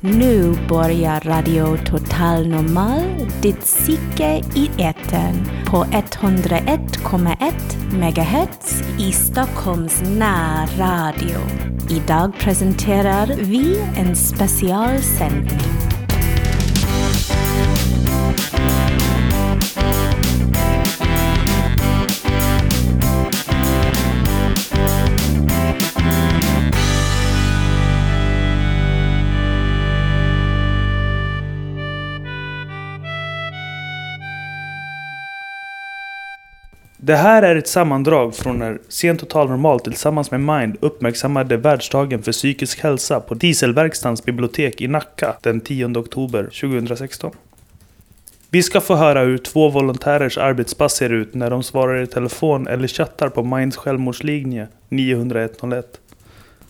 Nu börjar Radio Total Normal, ditt psyke i etern på 101,1 MHz i Stockholms närradio. Idag presenterar vi en specialsändning. Det här är ett sammandrag från när Sent Total Normal tillsammans med Mind uppmärksammade världsdagen för psykisk hälsa på Dieselverkstans bibliotek i Nacka den 10 oktober 2016. Vi ska få höra hur två volontärers arbetspass ser ut när de svarar i telefon eller chattar på Minds självmordslinje 90101.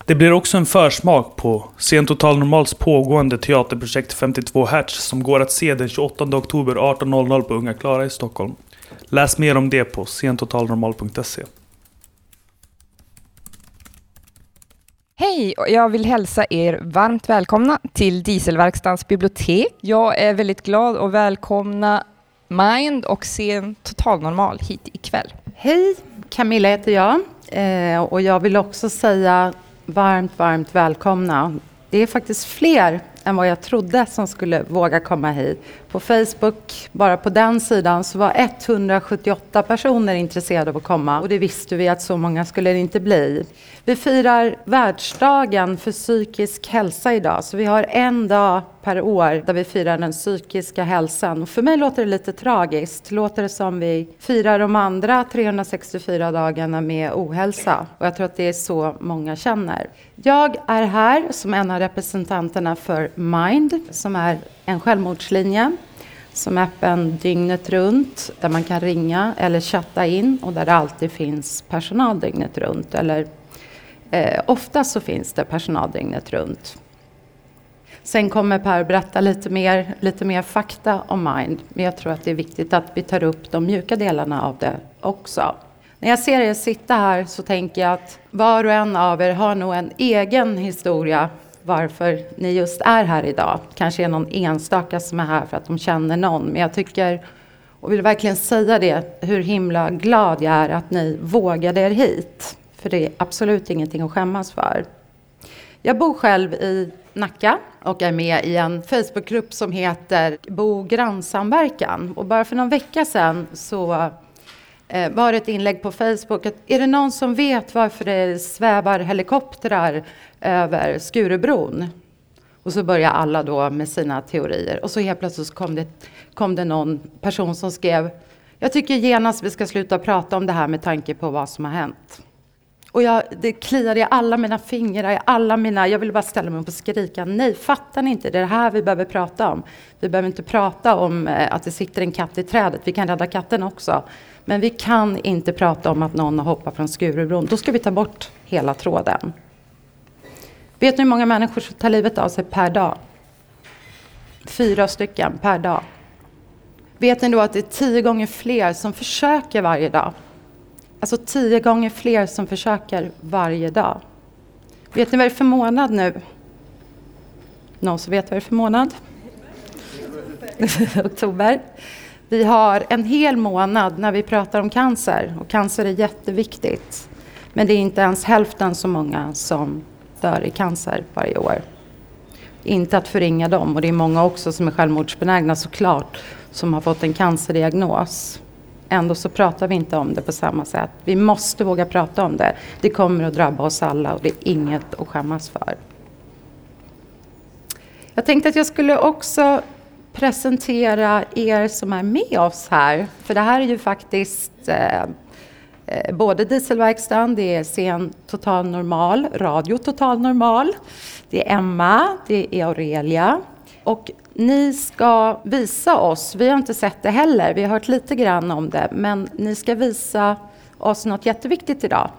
Det blir också en försmak på Sen Total Normals pågående teaterprojekt 52 Hertz som går att se den 28 oktober 18.00 på Unga Klara i Stockholm. Läs mer om det på sentotalnormal.se. Hej! Jag vill hälsa er varmt välkomna till Dieselverkstans bibliotek. Jag är väldigt glad att välkomna Mind och Sen Totalnormal hit ikväll. Hej, Camilla heter jag eh, och jag vill också säga varmt, varmt välkomna. Det är faktiskt fler än vad jag trodde som skulle våga komma hit. På Facebook, bara på den sidan, så var 178 personer intresserade av att komma och det visste vi att så många skulle det inte bli. Vi firar världsdagen för psykisk hälsa idag, så vi har en dag per år där vi firar den psykiska hälsan. Och för mig låter det lite tragiskt. Låter det som vi firar de andra 364 dagarna med ohälsa. Och jag tror att det är så många känner. Jag är här som en av representanterna för Mind, som är en självmordslinje som är öppen dygnet runt, där man kan ringa eller chatta in och där det alltid finns personal dygnet runt. Eller eh, oftast så finns det personal dygnet runt. Sen kommer Per berätta lite mer, lite mer fakta om Mind, men jag tror att det är viktigt att vi tar upp de mjuka delarna av det också. När jag ser er sitta här så tänker jag att var och en av er har nog en egen historia varför ni just är här idag. Kanske är någon enstaka som är här för att de känner någon, men jag tycker och vill verkligen säga det, hur himla glad jag är att ni vågade er hit. För det är absolut ingenting att skämmas för. Jag bor själv i Nacka och är med i en Facebookgrupp som heter Bo grannsamverkan. Och bara för någon vecka sedan så eh, var det ett inlägg på Facebook. Att, är det någon som vet varför det svävar helikoptrar över Skurubron? Och så börjar alla då med sina teorier. Och så helt plötsligt så kom, det, kom det någon person som skrev Jag tycker genast vi ska sluta prata om det här med tanke på vad som har hänt. Och jag, det kliade i alla mina fingrar, i alla mina... Jag ville bara ställa mig upp och skrika. Nej, fattar ni inte? Det är det här vi behöver prata om. Vi behöver inte prata om eh, att det sitter en katt i trädet. Vi kan rädda katten också. Men vi kan inte prata om att någon har hoppat från Skurubron. Då ska vi ta bort hela tråden. Vet ni hur många människor som tar livet av sig per dag? Fyra stycken per dag. Vet ni då att det är tio gånger fler som försöker varje dag? Alltså tio gånger fler som försöker varje dag. Vet ni vad det är för månad nu? Någon som vet vad det är för månad? Oktober. Vi har en hel månad när vi pratar om cancer och cancer är jätteviktigt. Men det är inte ens hälften så många som dör i cancer varje år. Inte att förringa dem och det är många också som är självmordsbenägna såklart som har fått en cancerdiagnos. Ändå så pratar vi inte om det på samma sätt. Vi måste våga prata om det. Det kommer att drabba oss alla och det är inget att skämmas för. Jag tänkte att jag skulle också presentera er som är med oss här. För det här är ju faktiskt eh, eh både Dieselverkstan, det är Scen Total Normal, Radio Total Normal, det är Emma, det är Aurelia. Och ni ska visa oss, vi har inte sett det heller, vi har hört lite grann om det, men ni ska visa oss något jätteviktigt idag.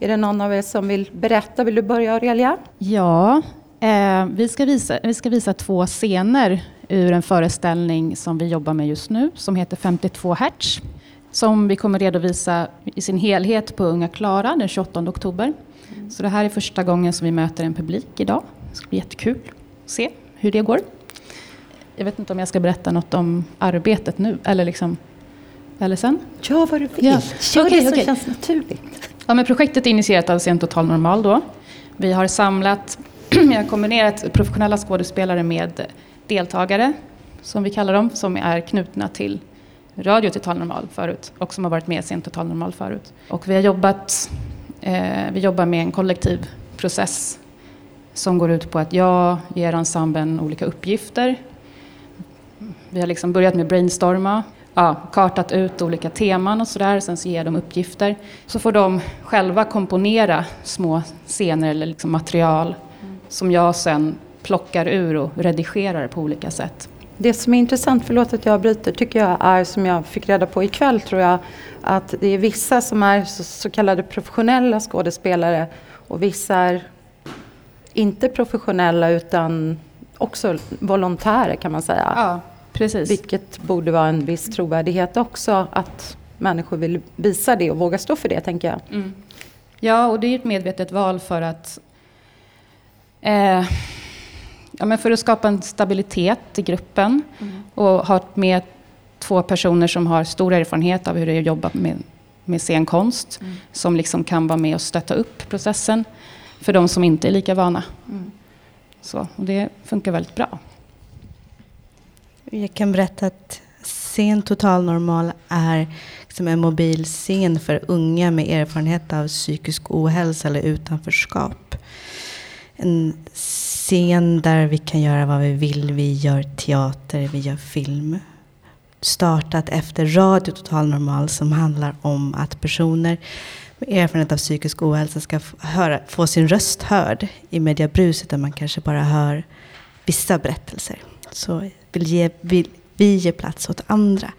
Är det någon av er som vill berätta? Vill du börja Aurelia? Ja, eh, vi, ska visa, vi ska visa två scener ur en föreställning som vi jobbar med just nu, som heter 52 Hertz, som vi kommer redovisa i sin helhet på Unga Klara den 28 oktober. Så det här är första gången som vi möter en publik idag. Det ska bli jättekul att se. hur det går. Jag vet inte om jag ska berätta något om arbetet nu eller, liksom, eller sen. Gör vad du vill. Ja. Kör Okej, det som okej. känns naturligt. Ja, men projektet är initierat av Scen Total Normal då. Vi har samlat, vi har kombinerat professionella skådespelare med deltagare, som vi kallar dem, som är knutna till Radio Total Normal förut och som har varit med i Scen Total Normal förut. Och vi har jobbat, eh, vi jobbar med en kollektiv process som går ut på att jag ger ensemblen olika uppgifter. Vi har liksom börjat med brainstorma, ja, kartat ut olika teman och sådär, sen så ger de uppgifter. Så får de själva komponera små scener eller liksom material som jag sen plockar ur och redigerar på olika sätt. Det som är intressant, förlåt att jag avbryter, tycker jag är som jag fick reda på ikväll tror jag, att det är vissa som är så, så kallade professionella skådespelare och vissa är inte professionella utan också volontärer kan man säga. Ja, precis. Vilket borde vara en viss trovärdighet också att människor vill visa det och våga stå för det tänker jag. Mm. Ja, och det är ett medvetet val för att eh, ja, men för att skapa en stabilitet i gruppen och ha med två personer som har stor erfarenhet av hur det är att jobba med, med scenkonst som liksom kan vara med och stötta upp processen för de som inte är lika vana. Så, och det funkar väldigt bra. Jag kan berätta att Scen Total Normal är liksom en mobil scen för unga med erfarenhet av psykisk ohälsa eller utanförskap. En scen där vi kan göra vad vi vill. Vi gör teater, vi gör film. Startat efter Radio Total Normal som handlar om att personer med erfarenhet av psykisk ohälsa ska få, höra, få sin röst hörd i mediebruset där man kanske bara hör vissa berättelser. Så vill ge, vill vi ge plats åt andra.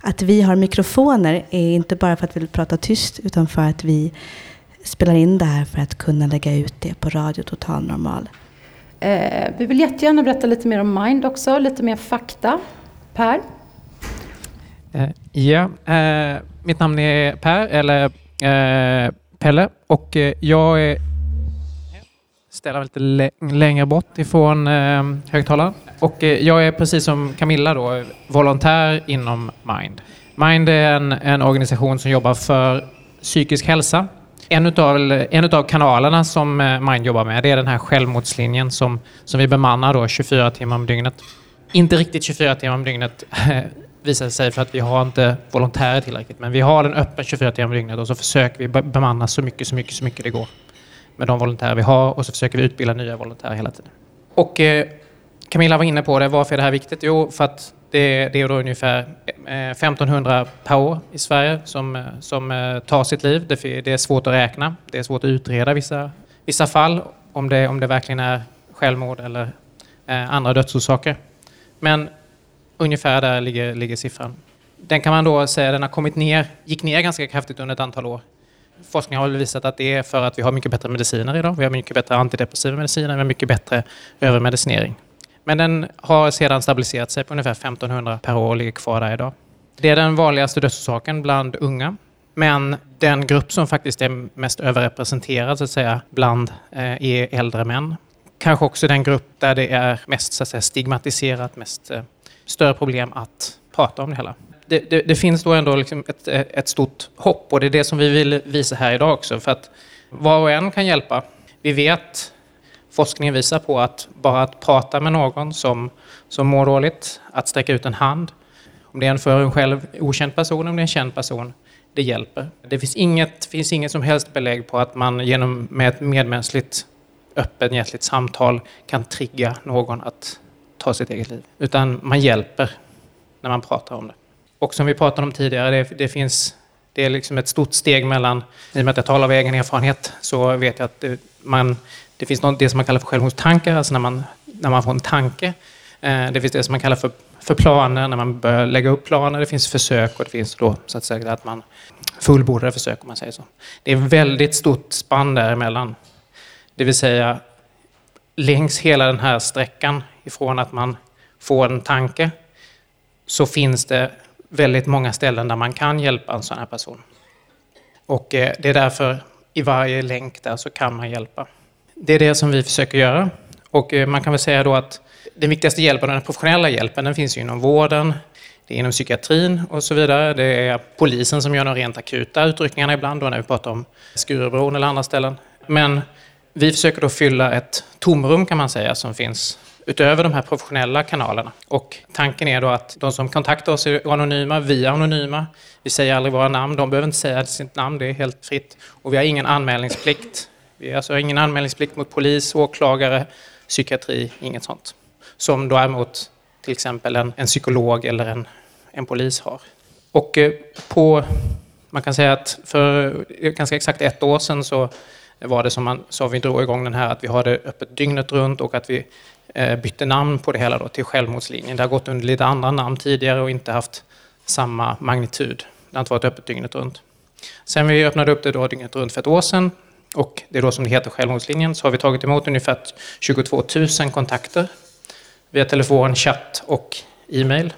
Att vi har mikrofoner är inte bara för att vi vill prata tyst utan för att vi spelar in det här för att kunna lägga ut det på Radio Total Normal. Eh, vi vill jättegärna berätta lite mer om Mind också, lite mer fakta. Per? Eh, ja, eh, mitt namn är Per, eller eh, Pelle, och eh, jag är ställer mig lite lä- längre bort ifrån eh, högtalaren. Och eh, jag är precis som Camilla då, volontär inom Mind. Mind är en, en organisation som jobbar för psykisk hälsa. En utav, en utav kanalerna som eh, Mind jobbar med det är den här självmordslinjen som, som vi bemannar då 24 timmar om dygnet. Inte riktigt 24 timmar om dygnet visar det sig för att vi har inte volontärer tillräckligt. Men vi har den öppen 24 timmar om dygnet och så försöker vi bemanna så mycket, så mycket, så mycket det går med de volontärer vi har och så försöker vi utbilda nya volontärer hela tiden. Och eh, Camilla var inne på det, varför är det här viktigt? Jo, för att det, det är då ungefär eh, 1500 per år i Sverige som, eh, som eh, tar sitt liv. Det, det är svårt att räkna, det är svårt att utreda vissa, vissa fall, om det, om det verkligen är självmord eller eh, andra dödsorsaker. Men ungefär där ligger, ligger siffran. Den kan man då säga den har kommit ner, gick ner ganska kraftigt under ett antal år. Forskning har visat att det är för att vi har mycket bättre mediciner idag. Vi har mycket bättre antidepressiva mediciner, vi har mycket bättre övermedicinering. Men den har sedan stabiliserat sig på ungefär 1500 per år och ligger kvar där idag. Det är den vanligaste dödsorsaken bland unga. Men den grupp som faktiskt är mest överrepresenterad så att säga, bland eh, är äldre män. Kanske också den grupp där det är mest så att säga, stigmatiserat, mest eh, större problem att prata om det hela. Det, det, det finns då ändå liksom ett, ett stort hopp och det är det som vi vill visa här idag också. För att var och en kan hjälpa. Vi vet, forskningen visar på att bara att prata med någon som, som mår dåligt, att sträcka ut en hand, om det är en för en själv okänd person, om det är en känd person, det hjälper. Det finns inget, finns inget som helst belägg på att man genom med ett medmänskligt öppenhjärtligt samtal kan trigga någon att ta sitt eget liv. Utan man hjälper när man pratar om det. Och som vi pratade om tidigare, det, det finns det är liksom ett stort steg mellan, i och med att jag talar av egen erfarenhet, så vet jag att man, det finns något, det som man kallar för självmordstankar, alltså när man, när man får en tanke. Eh, det finns det som man kallar för, för planer, när man börjar lägga upp planer. Det finns försök och det finns då så att säga att man fullbordar försök, om man säger så. Det är väldigt stort spann däremellan. Det vill säga, längs hela den här sträckan ifrån att man får en tanke så finns det väldigt många ställen där man kan hjälpa en sån här person. Och eh, det är därför i varje länk där så kan man hjälpa. Det är det som vi försöker göra. Och eh, man kan väl säga då att den viktigaste hjälpen, den professionella hjälpen, den finns ju inom vården, det är inom psykiatrin och så vidare. Det är polisen som gör de rent akuta utryckningarna ibland, då när vi pratar om Skurubron eller andra ställen. Men vi försöker då fylla ett tomrum kan man säga som finns utöver de här professionella kanalerna. Och tanken är då att de som kontaktar oss är anonyma, vi är anonyma. Vi säger aldrig våra namn, de behöver inte säga sitt namn, det är helt fritt. Och vi har ingen anmälningsplikt. Vi alltså, har alltså ingen anmälningsplikt mot polis, åklagare, psykiatri, inget sånt. Som däremot till exempel en, en psykolog eller en, en polis har. Och eh, på, man kan säga att för eh, ganska exakt ett år sedan så var det som man, sa, vi drog igång den här att vi har det öppet dygnet runt och att vi eh, bytte namn på det hela då till Självmordslinjen. Det har gått under lite andra namn tidigare och inte haft samma magnitud. Det har inte varit öppet dygnet runt. Sen vi öppnade upp det då dygnet runt för ett år sedan och det är då som det heter Självmordslinjen så har vi tagit emot ungefär 22 000 kontakter via telefon, chatt och e-mail.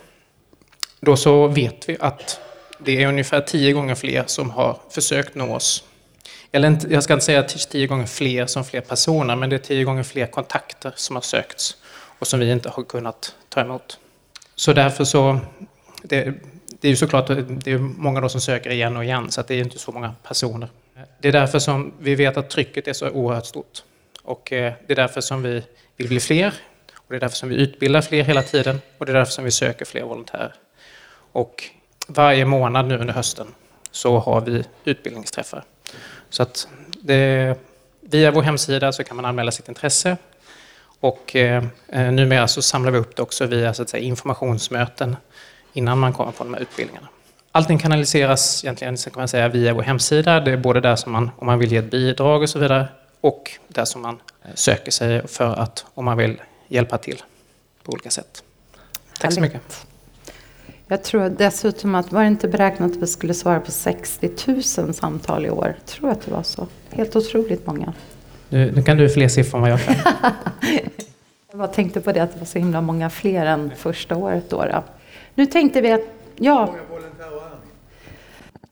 Då så vet vi att det är ungefär tio gånger fler som har försökt nå oss eller inte, jag ska inte säga tio gånger fler som fler personer, men det är tio gånger fler kontakter som har sökts och som vi inte har kunnat ta emot. Så därför så, det, det är ju såklart det är många då som söker igen och igen, så det är inte så många personer. Det är därför som vi vet att trycket är så oerhört stort. Och eh, det är därför som vi vill bli fler, och det är därför som vi utbildar fler hela tiden, och det är därför som vi söker fler volontärer. Och varje månad nu under hösten så har vi utbildningsträffar. Så att det, via vår hemsida så kan man anmäla sitt intresse. Och eh, eh numera så samlar vi upp det också via så att säga, informationsmöten innan man kommer på de här utbildningarna. Allting kanaliseras egentligen så kan man säga, via vår hemsida. Det är både där som man, om man vill ge ett bidrag och så vidare, och där som man eh, söker sig för att, om man vill hjälpa till på olika sätt. Tack så mycket. Jag tror dessutom att, var det inte beräknat att vi skulle svara på 60 000 samtal i år? Jag tror att det var så. Helt otroligt många. Nu, nu kan du fler siffror än vad jag kan. jag bara tänkte på det att det var så himla många fler än första året då. då. Nu tänkte vi att, ja.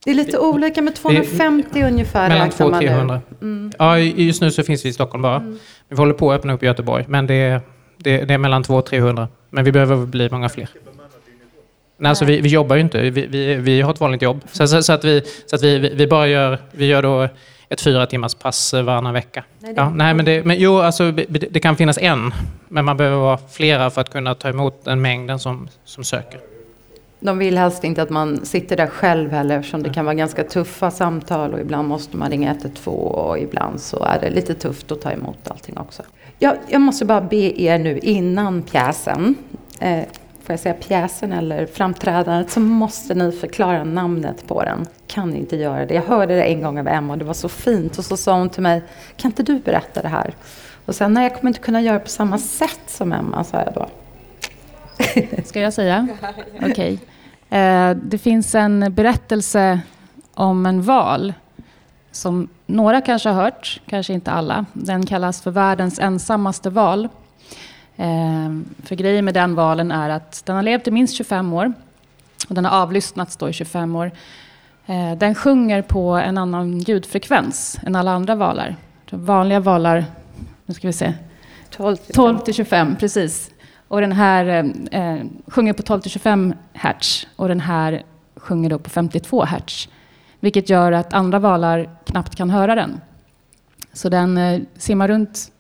Det är lite olika med 250 det, ungefär. Mellan 200 och 300. Mm. Ja, just nu så finns vi i Stockholm bara. Mm. Vi håller på att öppna upp i Göteborg, men det är, det, det är mellan 200 och 300. Men vi behöver bli många fler. Nej, alltså vi, vi jobbar ju inte. Vi, vi, vi har ett vanligt jobb. Så, så, så att, vi, så att vi, vi bara gör, vi gör då ett fyra timmars pass varannan vecka. Nej, ja, nej, men, det, men jo, alltså, det kan finnas en, men man behöver vara flera för att kunna ta emot den mängden som, som söker. De vill helst inte att man sitter där själv heller eftersom det kan vara ganska tuffa samtal och ibland måste man ringa 112 och ibland så är det lite tufft att ta emot allting också. Jag, jag måste bara be er nu innan pjäsen eh, får jag säga pjäsen eller framträdandet, så måste ni förklara namnet på den. Kan ni inte göra det? Jag hörde det en gång av Emma och det var så fint och så sa hon till mig, kan inte du berätta det här? Och sen, nej jag kommer inte kunna göra det på samma sätt som Emma, sa jag då. Ska jag säga? Okej. Okay. Eh, det finns en berättelse om en val som några kanske har hört, kanske inte alla. Den kallas för världens ensammaste val. Ehm, för grejen med den valen är att den har levt i minst 25 år. Och den har avlyssnats då i 25 år. Ehm, den sjunger på en annan ljudfrekvens än alla andra valar. Vanliga valar, nu ska vi se, 12 till 12 till 25, precis. Och den här eh, eh sjunger på 12 till 25 hertz och den här sjunger då på 52 hertz. Vilket gör att andra valar knappt kan höra den. Så den eh, simmar runt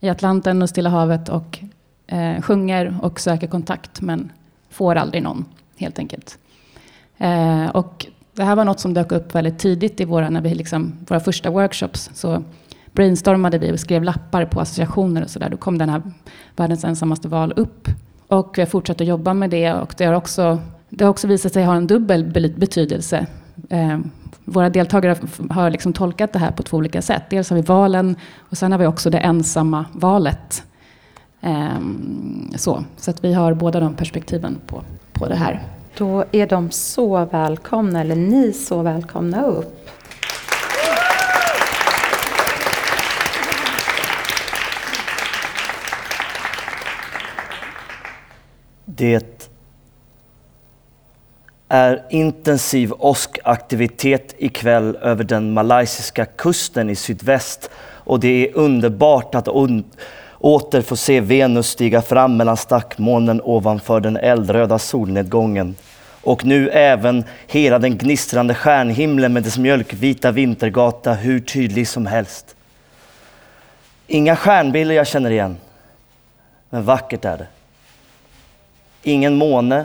i Atlanten och Stilla havet och eh, sjunger och söker kontakt men får aldrig någon helt enkelt. Eh, och det här var något som dök upp väldigt tidigt i våra, när vi liksom, våra första workshops. Så brainstormade vi och skrev lappar på associationer och sådär. Då kom den här världens ensammaste val upp. Och vi har fortsatt att jobba med det och det har också, det har också visat sig ha en dubbel betydelse. Eh, våra deltagare har liksom tolkat det här på två olika sätt. Dels har vi valen och sen har vi också det ensamma valet. Eh, så, så att vi har båda de perspektiven på, på det här. Då är de så välkomna, eller ni så välkomna upp. Det är intensiv åskaktivitet ikväll över den malaysiska kusten i sydväst och det är underbart att åter få se Venus stiga fram mellan stackmolnen ovanför den eldröda solnedgången och nu även hela den gnistrande stjärnhimlen med dess mjölkvita vintergata hur tydlig som helst. Inga stjärnbilder jag känner igen, men vackert är det. Ingen måne,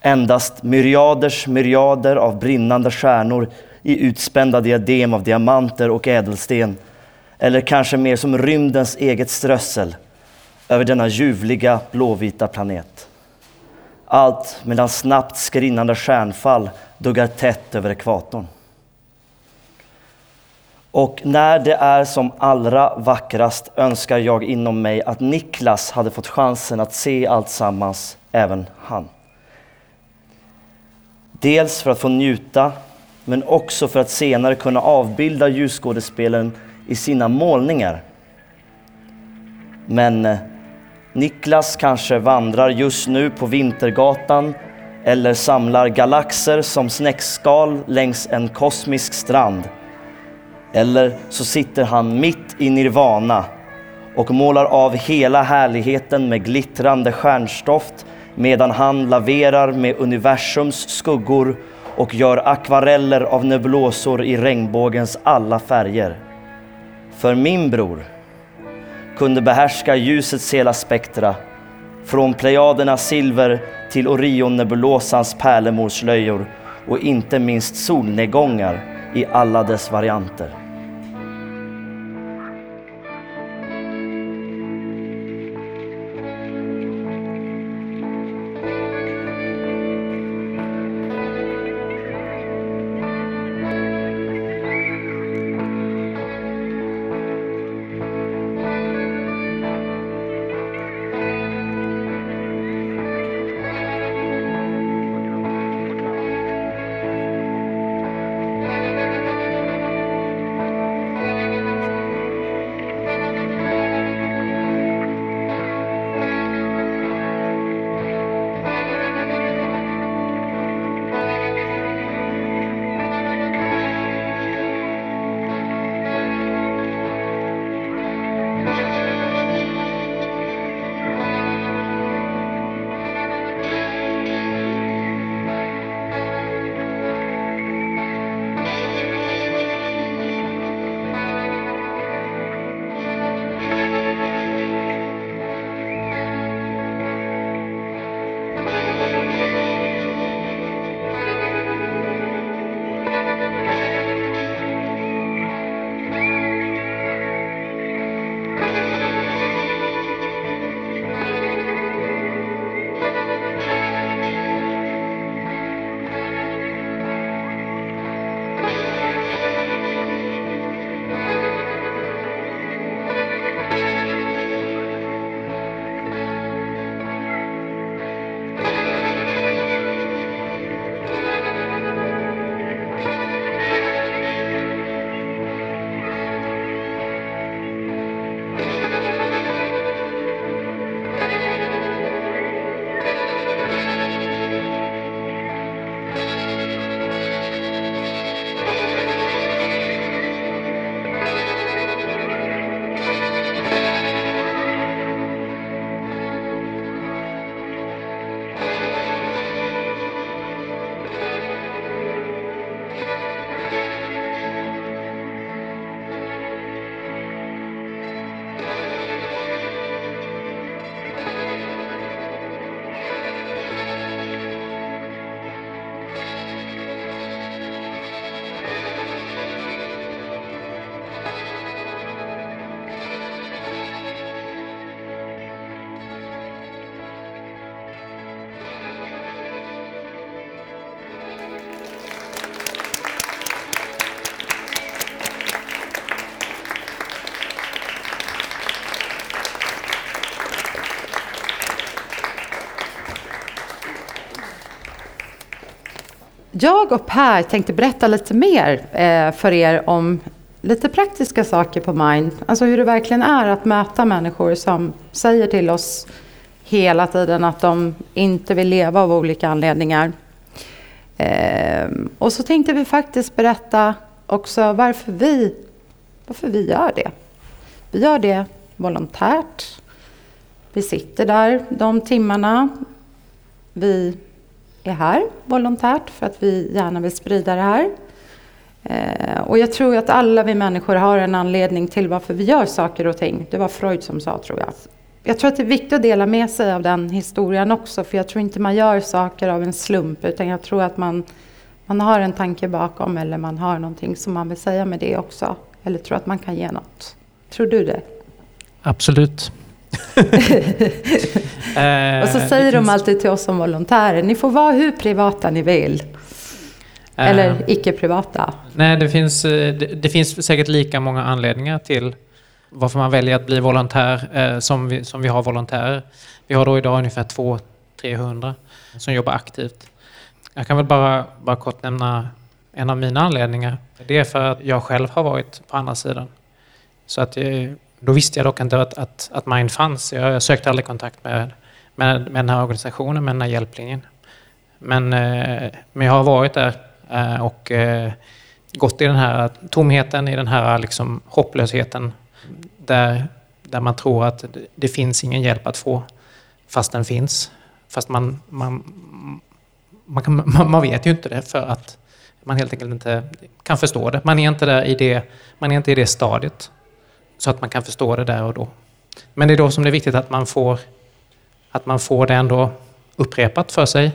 endast myriaders myriader av brinnande stjärnor i utspända diadem av diamanter och ädelsten eller kanske mer som rymdens eget strössel över denna ljuvliga blåvita planet. Allt medan snabbt skrinnande stjärnfall duggar tätt över ekvatorn. Och när det är som allra vackrast önskar jag inom mig att Niklas hade fått chansen att se allt sammans, även han. Dels för att få njuta, men också för att senare kunna avbilda ljusskådespelaren i sina målningar. Men eh, Niklas kanske vandrar just nu på Vintergatan eller samlar galaxer som snäckskal längs en kosmisk strand. Eller så sitter han mitt i nirvana och målar av hela härligheten med glittrande stjärnstoft medan han laverar med universums skuggor och gör akvareller av nebulosor i regnbågens alla färger. För min bror kunde behärska ljusets hela spektra, från Plejadernas silver till Orionnebulosans pärlemorslöjor och inte minst solnedgångar i alla dess varianter. Jag och Per tänkte berätta lite mer eh, för er om lite praktiska saker på Mind. Alltså hur det verkligen är att möta människor som säger till oss hela tiden att de inte vill leva av olika anledningar. Eh, och så tänkte vi faktiskt berätta också varför vi, varför vi gör det. Vi gör det volontärt. Vi sitter där de timmarna. Vi är här volontärt för att vi gärna vill sprida det här. Eh, och jag tror att alla vi människor har en anledning till varför vi gör saker och ting. Det var Freud som sa tror jag. Jag tror att det är viktigt att dela med sig av den historien också. För jag tror inte man gör saker av en slump. Utan jag tror att man, man har en tanke bakom. Eller man har någonting som man vill säga med det också. Eller tror att man kan ge något. Tror du det? Absolut. Eh, och så säger de alltid till oss som volontärer. Ni får vara hur privata ni vill. Eller uh, icke-privata. Nej, det finns, eh, det, det, finns säkert lika många anledningar till varför man väljer att bli volontär eh, som, vi, som vi har volontärer. Vi har då idag ungefär 200-300 som jobbar aktivt. Jag kan väl bara, bara kort nämna en av mina anledningar. Det är för att jag själv har varit på andra sidan. Så att jag, då visste jag dock inte att, att, att Mind fanns. Jag, jag sökte aldrig kontakt med, med, med den här organisationen, med den här hjälplinjen. Men, eh, men jag har varit där eh, och eh, gått i den här tomheten, i den här liksom hopplösheten där, där man tror att det finns ingen hjälp att få fast den finns. Fast man, man, man, kan, man, man vet ju inte det för att man helt enkelt inte kan förstå det. Man är inte där i det, man är inte i det stadiet så att man kan förstå det där och då. Men det är då som det är viktigt att man får, att man får det ändå upprepat för sig.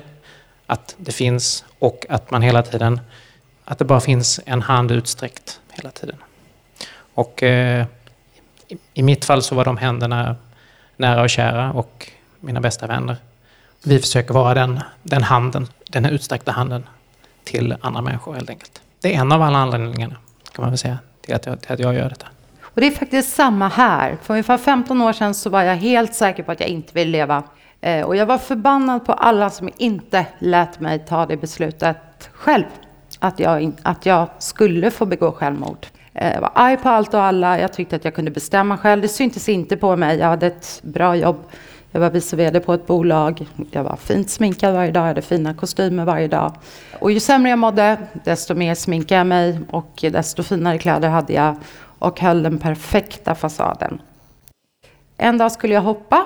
Att det finns och att man hela tiden, att det bara finns en hand utsträckt hela tiden. Och eh, i, i mitt fall så var de händerna nära och kära och mina bästa vänner. Vi försöker vara den, den handen, den utsträckta handen till andra människor helt enkelt. Det är en av alla anledningarna kan man väl säga till att jag, till att jag gör detta. Och det är faktiskt samma här. För ungefär 15 år sedan så var jag helt säker på att jag inte ville leva. Eh, och jag var förbannad på alla som inte lät mig ta det beslutet själv. Att jag, att jag skulle få begå självmord. Eh, jag var arg på allt och alla. Jag tyckte att jag kunde bestämma själv. Det syntes inte på mig. Jag hade ett bra jobb. Jag var vice vd på ett bolag. Jag var fint sminkad varje dag. Jag hade fina kostymer varje dag. Och ju sämre jag mådde, desto mer sminkade jag mig och desto finare kläder hade jag och höll den perfekta fasaden. En dag skulle jag hoppa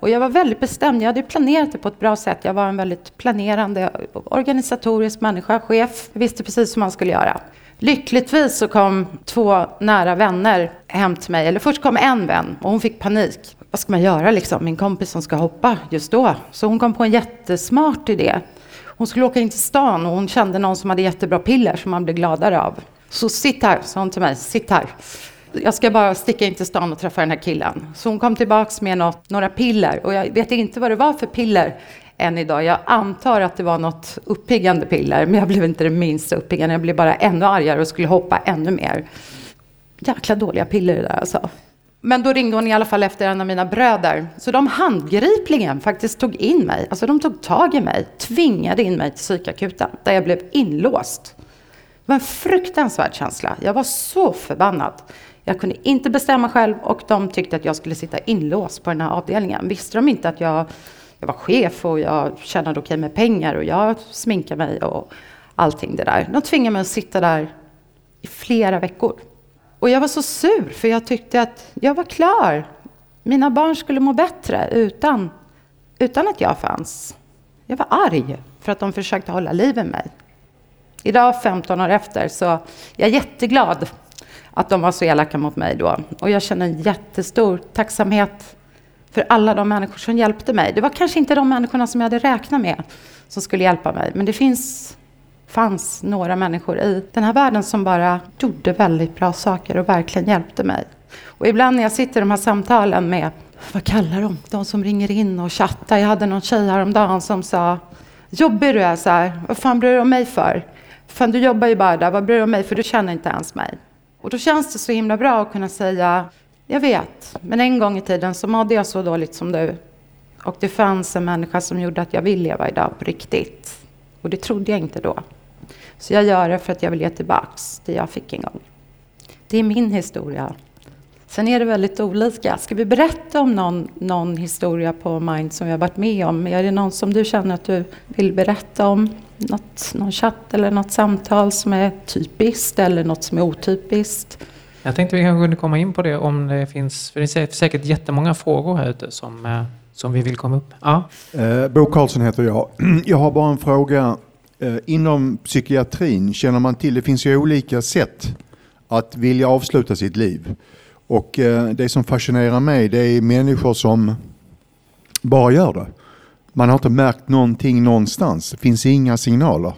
och jag var väldigt bestämd. Jag hade planerat det på ett bra sätt. Jag var en väldigt planerande, organisatorisk människa, chef. Jag visste precis hur man skulle göra. Lyckligtvis så kom två nära vänner hem till mig. Eller först kom en vän och hon fick panik. Vad ska man göra liksom? Min kompis som ska hoppa just då. Så hon kom på en jättesmart idé. Hon skulle åka in till stan och hon kände någon som hade jättebra piller som man blev gladare av. Så sitt här, sa hon till mig, sitt här. Jag ska bara sticka in till stan och träffa den här killen. Så hon kom tillbaks med något, några piller och jag vet inte vad det var för piller än idag. Jag antar att det var något uppiggande piller, men jag blev inte det minsta uppiggande. Jag blev bara ännu argare och skulle hoppa ännu mer. Jäkla dåliga piller det där alltså. Men då ringde hon i alla fall efter en av mina bröder. Så de handgripligen faktiskt tog in mig. Alltså de tog tag i mig, tvingade in mig till psykakuten, där jag blev inlåst. Det var en fruktansvärd känsla. Jag var så förbannad. Jag kunde inte bestämma själv och de tyckte att jag skulle sitta inlåst på den här avdelningen. Visste de inte att jag, jag var chef och jag tjänade okej med pengar och jag sminkade mig och allting det där. De tvingade mig att sitta där i flera veckor. Och jag var så sur för jag tyckte att jag var klar. Mina barn skulle må bättre utan, utan att jag fanns. Jag var arg för att de försökte hålla liv i mig. Idag, 15 år efter, så jag är jag jätteglad att de var så elaka mot mig då. Och jag känner en jättestor tacksamhet för alla de människor som hjälpte mig. Det var kanske inte de människorna som jag hade räknat med som skulle hjälpa mig. Men det finns, fanns några människor i den här världen som bara gjorde väldigt bra saker och verkligen hjälpte mig. Och ibland när jag sitter i de här samtalen med, vad kallar de, de som ringer in och chattar. Jag hade någon tjej häromdagen som sa, jobbig du är så här, vad fan bryr du dig om mig för? Fan, du jobbar ju bara där, vad bryr du om mig för du känner inte ens mig. Och då känns det så himla bra att kunna säga, jag vet, men en gång i tiden så mådde jag så dåligt som du. Och det fanns en människa som gjorde att jag vill leva idag på riktigt. Och det trodde jag inte då. Så jag gör det för att jag vill ge tillbaks det jag fick en gång. Det är min historia. Sen är det väldigt olika. Ska vi berätta om någon, någon historia på Mind som vi har varit med om? Är det någon som du känner att du vill berätta om? Något, någon chatt eller något samtal som är typiskt eller något som är otypiskt? Jag tänkte vi kanske kunde komma in på det om det finns, för det är säkert jättemånga frågor här ute som, eh, som vi vill komma upp. Ja. Eh, Bo Karlsson heter jag. Jag har bara en fråga. Eh, inom psykiatrin känner man till, det finns ju olika sätt att vilja avsluta sitt liv. Och eh, det som fascinerar mig det är människor som bara gör det. Man har inte märkt någonting någonstans. Det finns inga signaler.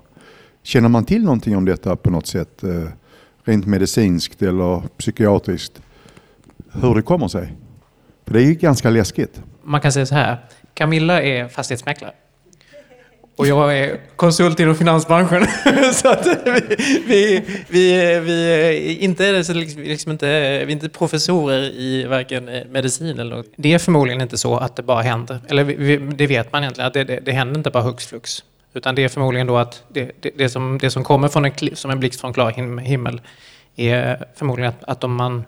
Känner man till någonting om detta på något sätt? Eh, rent medicinskt eller psykiatriskt? Hur det kommer sig? För det är ju ganska läskigt. Man kan säga så här. Camilla är fastighetsmäklare. Och jag är konsult inom finansbranschen. så att vi, vi, vi, vi, är inte, liksom, liksom inte, vi är inte professorer i varken medicin eller något. Det är förmodligen inte så att det bara händer. Eller vi, det vet man egentligen, att det, det, det händer inte bara hux flux. Utan det är förmodligen då att det, det, det, som, det som kommer från en, som en blixt från klar himmel är förmodligen att, att om man,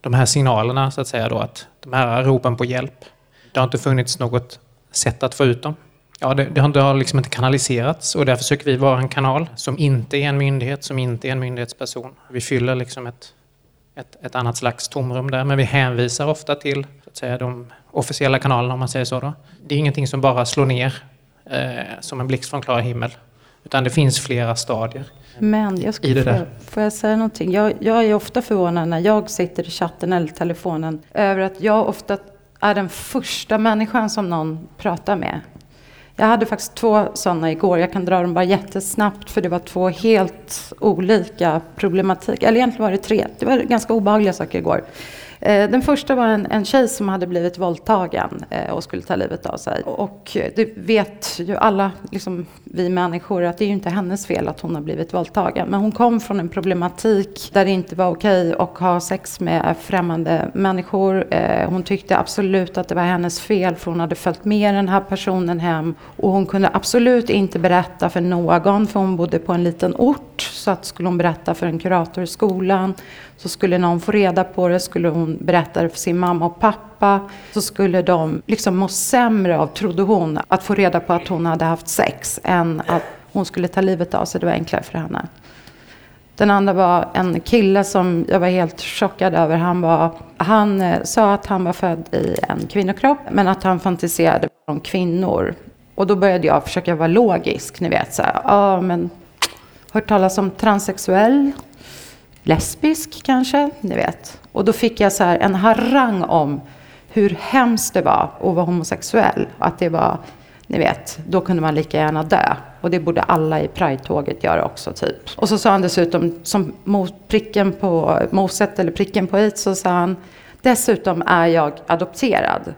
de här signalerna, så att säga, då, att de här ropen på hjälp, det har inte funnits något sätt att få ut dem. Ja, det, det, har, det har liksom inte kanaliserats och där försöker vi vara en kanal som inte är en myndighet, som inte är en myndighetsperson. Vi fyller liksom ett, ett, ett annat slags tomrum där, men vi hänvisar ofta till så att säga, de officiella kanalerna om man säger så. Då. Det är ingenting som bara slår ner eh, som en blixt från klar himmel, utan det finns flera stadier. Men jag skulle, får, får jag säga någonting? Jag, jag är ofta förvånad när jag sitter i chatten eller telefonen över att jag ofta är den första människan som någon pratar med. Jag hade faktiskt två sådana igår. Jag kan dra dem bara jättesnabbt för det var två helt olika problematik. Eller egentligen var det tre. Det var ganska obehagliga saker igår. Eh, den första var en, en tjej som hade blivit våldtagen eh, och skulle ta livet av sig. Och eh, det vet ju alla, liksom vi människor, att det är ju inte hennes fel att hon har blivit våldtagen. Men hon kom från en problematik där det inte var okej att ha sex med främmande människor. Hon tyckte absolut att det var hennes fel för hon hade följt med den här personen hem. Och hon kunde absolut inte berätta för någon för hon bodde på en liten ort. Så att skulle hon berätta för en kurator i skolan så skulle någon få reda på det, skulle hon berätta det för sin mamma och pappa, så skulle de liksom må sämre av, trodde hon, att få reda på att hon hade haft sex än att hon skulle ta livet av sig. Det var enklare för henne. Den andra var en kille som jag var helt chockad över. Han, var, han eh, sa att han var född i en kvinnokropp, men att han fantiserade om kvinnor. Och då började jag försöka vara logisk, ni vet så här, ja men hört talas om transsexuell? Lesbisk kanske, ni vet. Och då fick jag så här en harang om hur hemskt det var att vara homosexuell. Att det var, ni vet, då kunde man lika gärna dö. Och det borde alla i Pride-tåget göra också, typ. Och så sa han dessutom, som pricken på moset eller pricken på i, så sa han, dessutom är jag adopterad.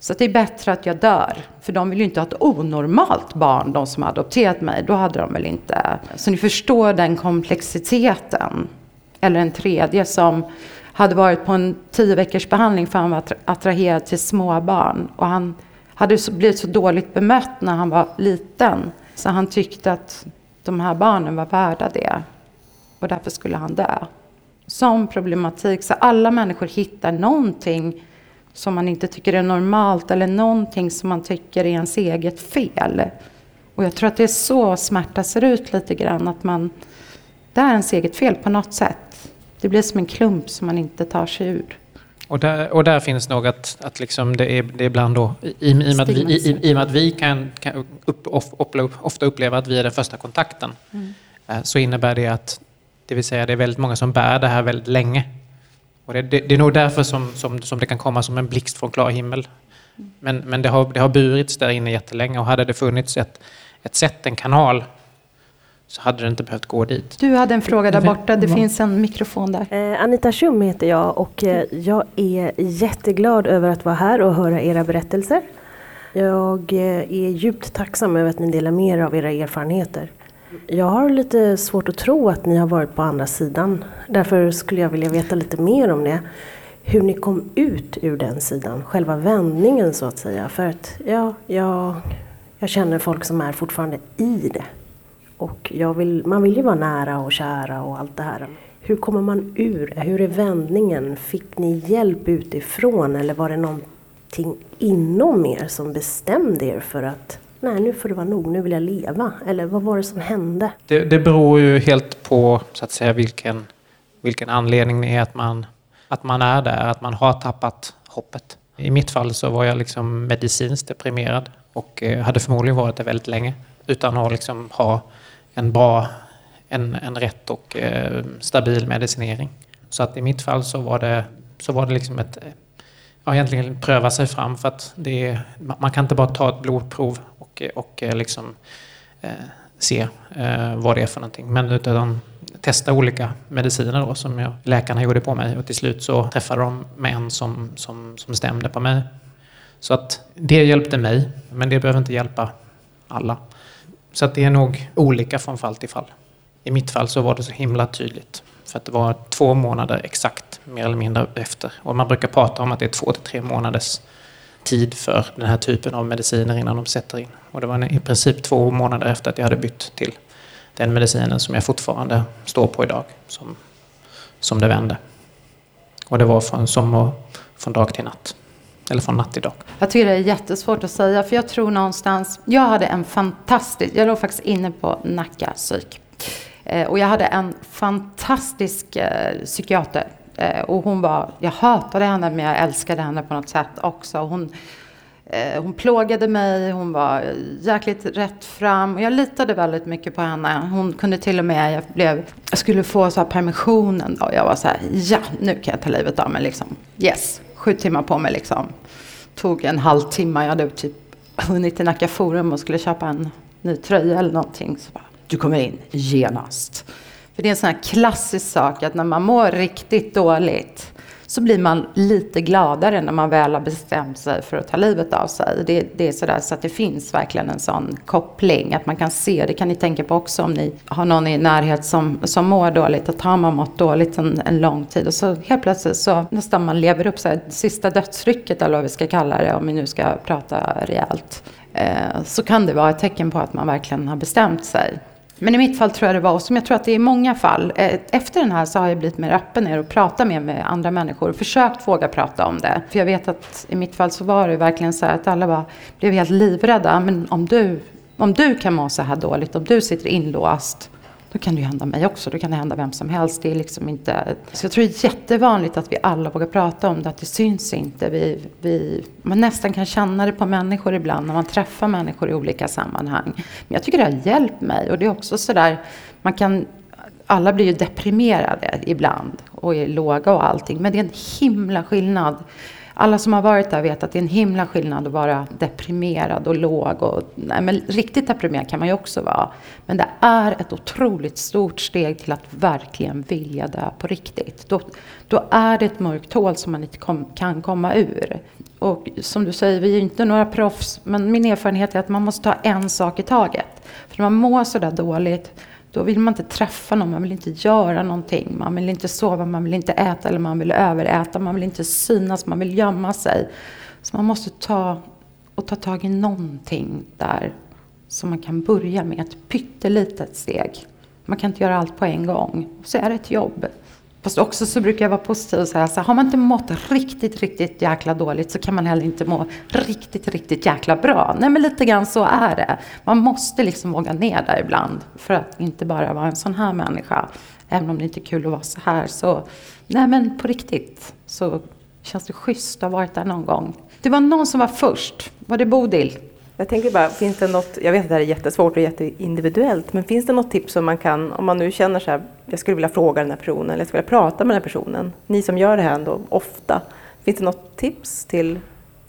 Så det är bättre att jag dör. För de vill ju inte ha ett onormalt barn, de som har adopterat mig. Då hade de väl inte... Så ni förstår den komplexiteten eller en tredje som hade varit på en tio veckors behandling för han var attraherad till små barn. Och han hade blivit så dåligt bemött när han var liten. Så han tyckte att de här barnen var värda det. Och därför skulle han dö. Sån problematik. Så alla människor hittar någonting som man inte tycker är normalt. Eller någonting som man tycker är ens eget fel. Och jag tror att det är så smärta ser ut lite grann. Att man, det är ens eget fel på något sätt. Det blir som en klump som man inte tar sig ur. Och där, och där finns nog att, att liksom det, är, det är ibland då, i, i, i, att vi, i, i med att vi kan, kan upp, ofta uppleva att vi är den första kontakten, mm. Eh, så innebär det att det vill säga det är väldigt många som bär det här väldigt länge. Och det, det, det är nog därför som, som, som det kan komma som en blixt från klar himmel. Men, men det, har, det har burits där inne jättelänge och hade det funnits ett, ett sätt, en kanal så hade det inte behövt gå dit. Du hade en fråga där borta, det finns en mikrofon där. Eh, Anita Schum heter jag och eh, jag är jätteglad över att vara här och höra era berättelser. Jag eh, är djupt tacksam över att ni delar med er av era erfarenheter. Jag har lite svårt att tro att ni har varit på andra sidan. Därför skulle jag vilja veta lite mer om det. Hur ni kom ut ur den sidan, själva vändningen så att säga. För att ja, jag, jag känner folk som är fortfarande i det. Och vill, man vill ju vara nära och kära och allt det här. Hur kommer man ur Hur är vändningen? Fick ni hjälp utifrån eller var det någonting inom er som bestämde er för att nej nu får det vara nog, nu vill jag leva? Eller vad var det som hände? Det, det beror ju helt på så att säga vilken vilken anledning det är att man, att man är där, att man har tappat hoppet. I mitt fall så var jag liksom medicinskt deprimerad och eh, hade förmodligen varit det väldigt länge utan att liksom ha en bra, en, en rätt och eh, stabil medicinering. Så att i mitt fall så var det, så var det liksom ett, ja, egentligen pröva sig fram för att det, man kan inte bara ta ett blodprov och, och eh, liksom eh, se eh, vad det är för någonting. Men utan testa olika mediciner då, som jag, läkarna gjorde på mig och till slut så träffade de med en som, som, som stämde på mig. Så att det hjälpte mig, men det behöver inte hjälpa alla. Så att det är nog olika från fall till fall. I mitt fall så var det så himla tydligt. För att det var två månader exakt, mer eller mindre efter. Och man brukar prata om att det är två till tre månaders tid för den här typen av mediciner innan de sätter in. Och det var i princip två månader efter att jag hade bytt till den medicinen som jag fortfarande står på idag, som, som det vände. Och det var från, som från dag till natt. Eller från natt till dag. Jag tycker det är jättesvårt att säga, för jag tror någonstans... Jag hade en fantastisk... Jag låg faktiskt inne på Nacka psyk. Eh, och jag hade en fantastisk eh, psykiater. Eh, och hon var... Jag hatade henne, men jag älskade henne på något sätt också. Hon, hon plågade mig, hon var jäkligt rätt fram. Och jag litade väldigt mycket på henne. Hon kunde till och med, jag, blev, jag skulle få så här permissionen då. Jag var så här, ja nu kan jag ta livet av mig liksom. Yes, sju timmar på mig liksom. Tog en halvtimme, jag hade typ hunnit till Nacka Forum och skulle köpa en ny tröja eller någonting. Så bara, du kommer in genast. För det är en sån här klassisk sak att när man mår riktigt dåligt så blir man lite gladare när man väl har bestämt sig för att ta livet av sig. Det, det är sådär så att det finns verkligen en sån koppling, att man kan se, det kan ni tänka på också om ni har någon i närhet som, som mår dåligt, att har man mått dåligt en, en lång tid och så helt plötsligt så nästan man lever upp så här, sista dödsrycket eller vad vi ska kalla det, om vi nu ska prata rejält, eh, så kan det vara ett tecken på att man verkligen har bestämt sig. Men i mitt fall tror jag det var, och som jag tror att det är i många fall, eh, efter den här så har jag blivit mer öppen ner och pratat mer med andra människor och försökt våga prata om det. För jag vet att i mitt fall så var det verkligen så här att alla bara blev helt livrädda. Men om du, om du kan må så här dåligt, om du sitter inlåst, då kan det ju hända mig också. Då kan det hända vem som helst. Det är liksom inte... Så jag tror det är jättevanligt att vi alla vågar prata om det, att det syns inte. Vi, vi, man nästan kan känna det på människor ibland när man träffar människor i olika sammanhang. Men jag tycker det har hjälpt mig. Och det är också sådär, man kan... Alla blir ju deprimerade ibland och är låga och allting. Men det är en himla skillnad alla som har varit där vet att det är en himla skillnad att vara deprimerad och låg. Och, nej, men riktigt deprimerad kan man ju också vara. Men det är ett otroligt stort steg till att verkligen vilja dö på riktigt. Då, då är det ett mörkt hål som man inte kom, kan komma ur. Och som du säger, vi är ju inte några proffs, men min erfarenhet är att man måste ta en sak i taget. För när man mår sådär dåligt då vill man inte träffa någon, man vill inte göra någonting. Man vill inte sova, man vill inte äta eller man vill överäta. Man vill inte synas, man vill gömma sig. Så man måste ta och ta tag i någonting där som man kan börja med. Ett pyttelitet steg. Man kan inte göra allt på en gång. Så är det ett jobb. Fast också så brukar jag vara positiv och säga så här, har man inte mått riktigt, riktigt jäkla dåligt så kan man heller inte må riktigt, riktigt jäkla bra. Nej men lite grann så är det. Man måste liksom våga ner där ibland för att inte bara vara en sån här människa. Även om det inte är kul att vara så här så, nej men på riktigt så känns det schysst att ha varit där någon gång. Det var någon som var först. Var det Bodil? Jag tänker bara, finns det något, jag vet att det här är jättesvårt och jätteindividuellt, men finns det något tips som man kan, om man nu känner så här, jag skulle vilja fråga den här personen eller jag skulle vilja prata med den här personen, ni som gör det här ändå ofta, finns det något tips till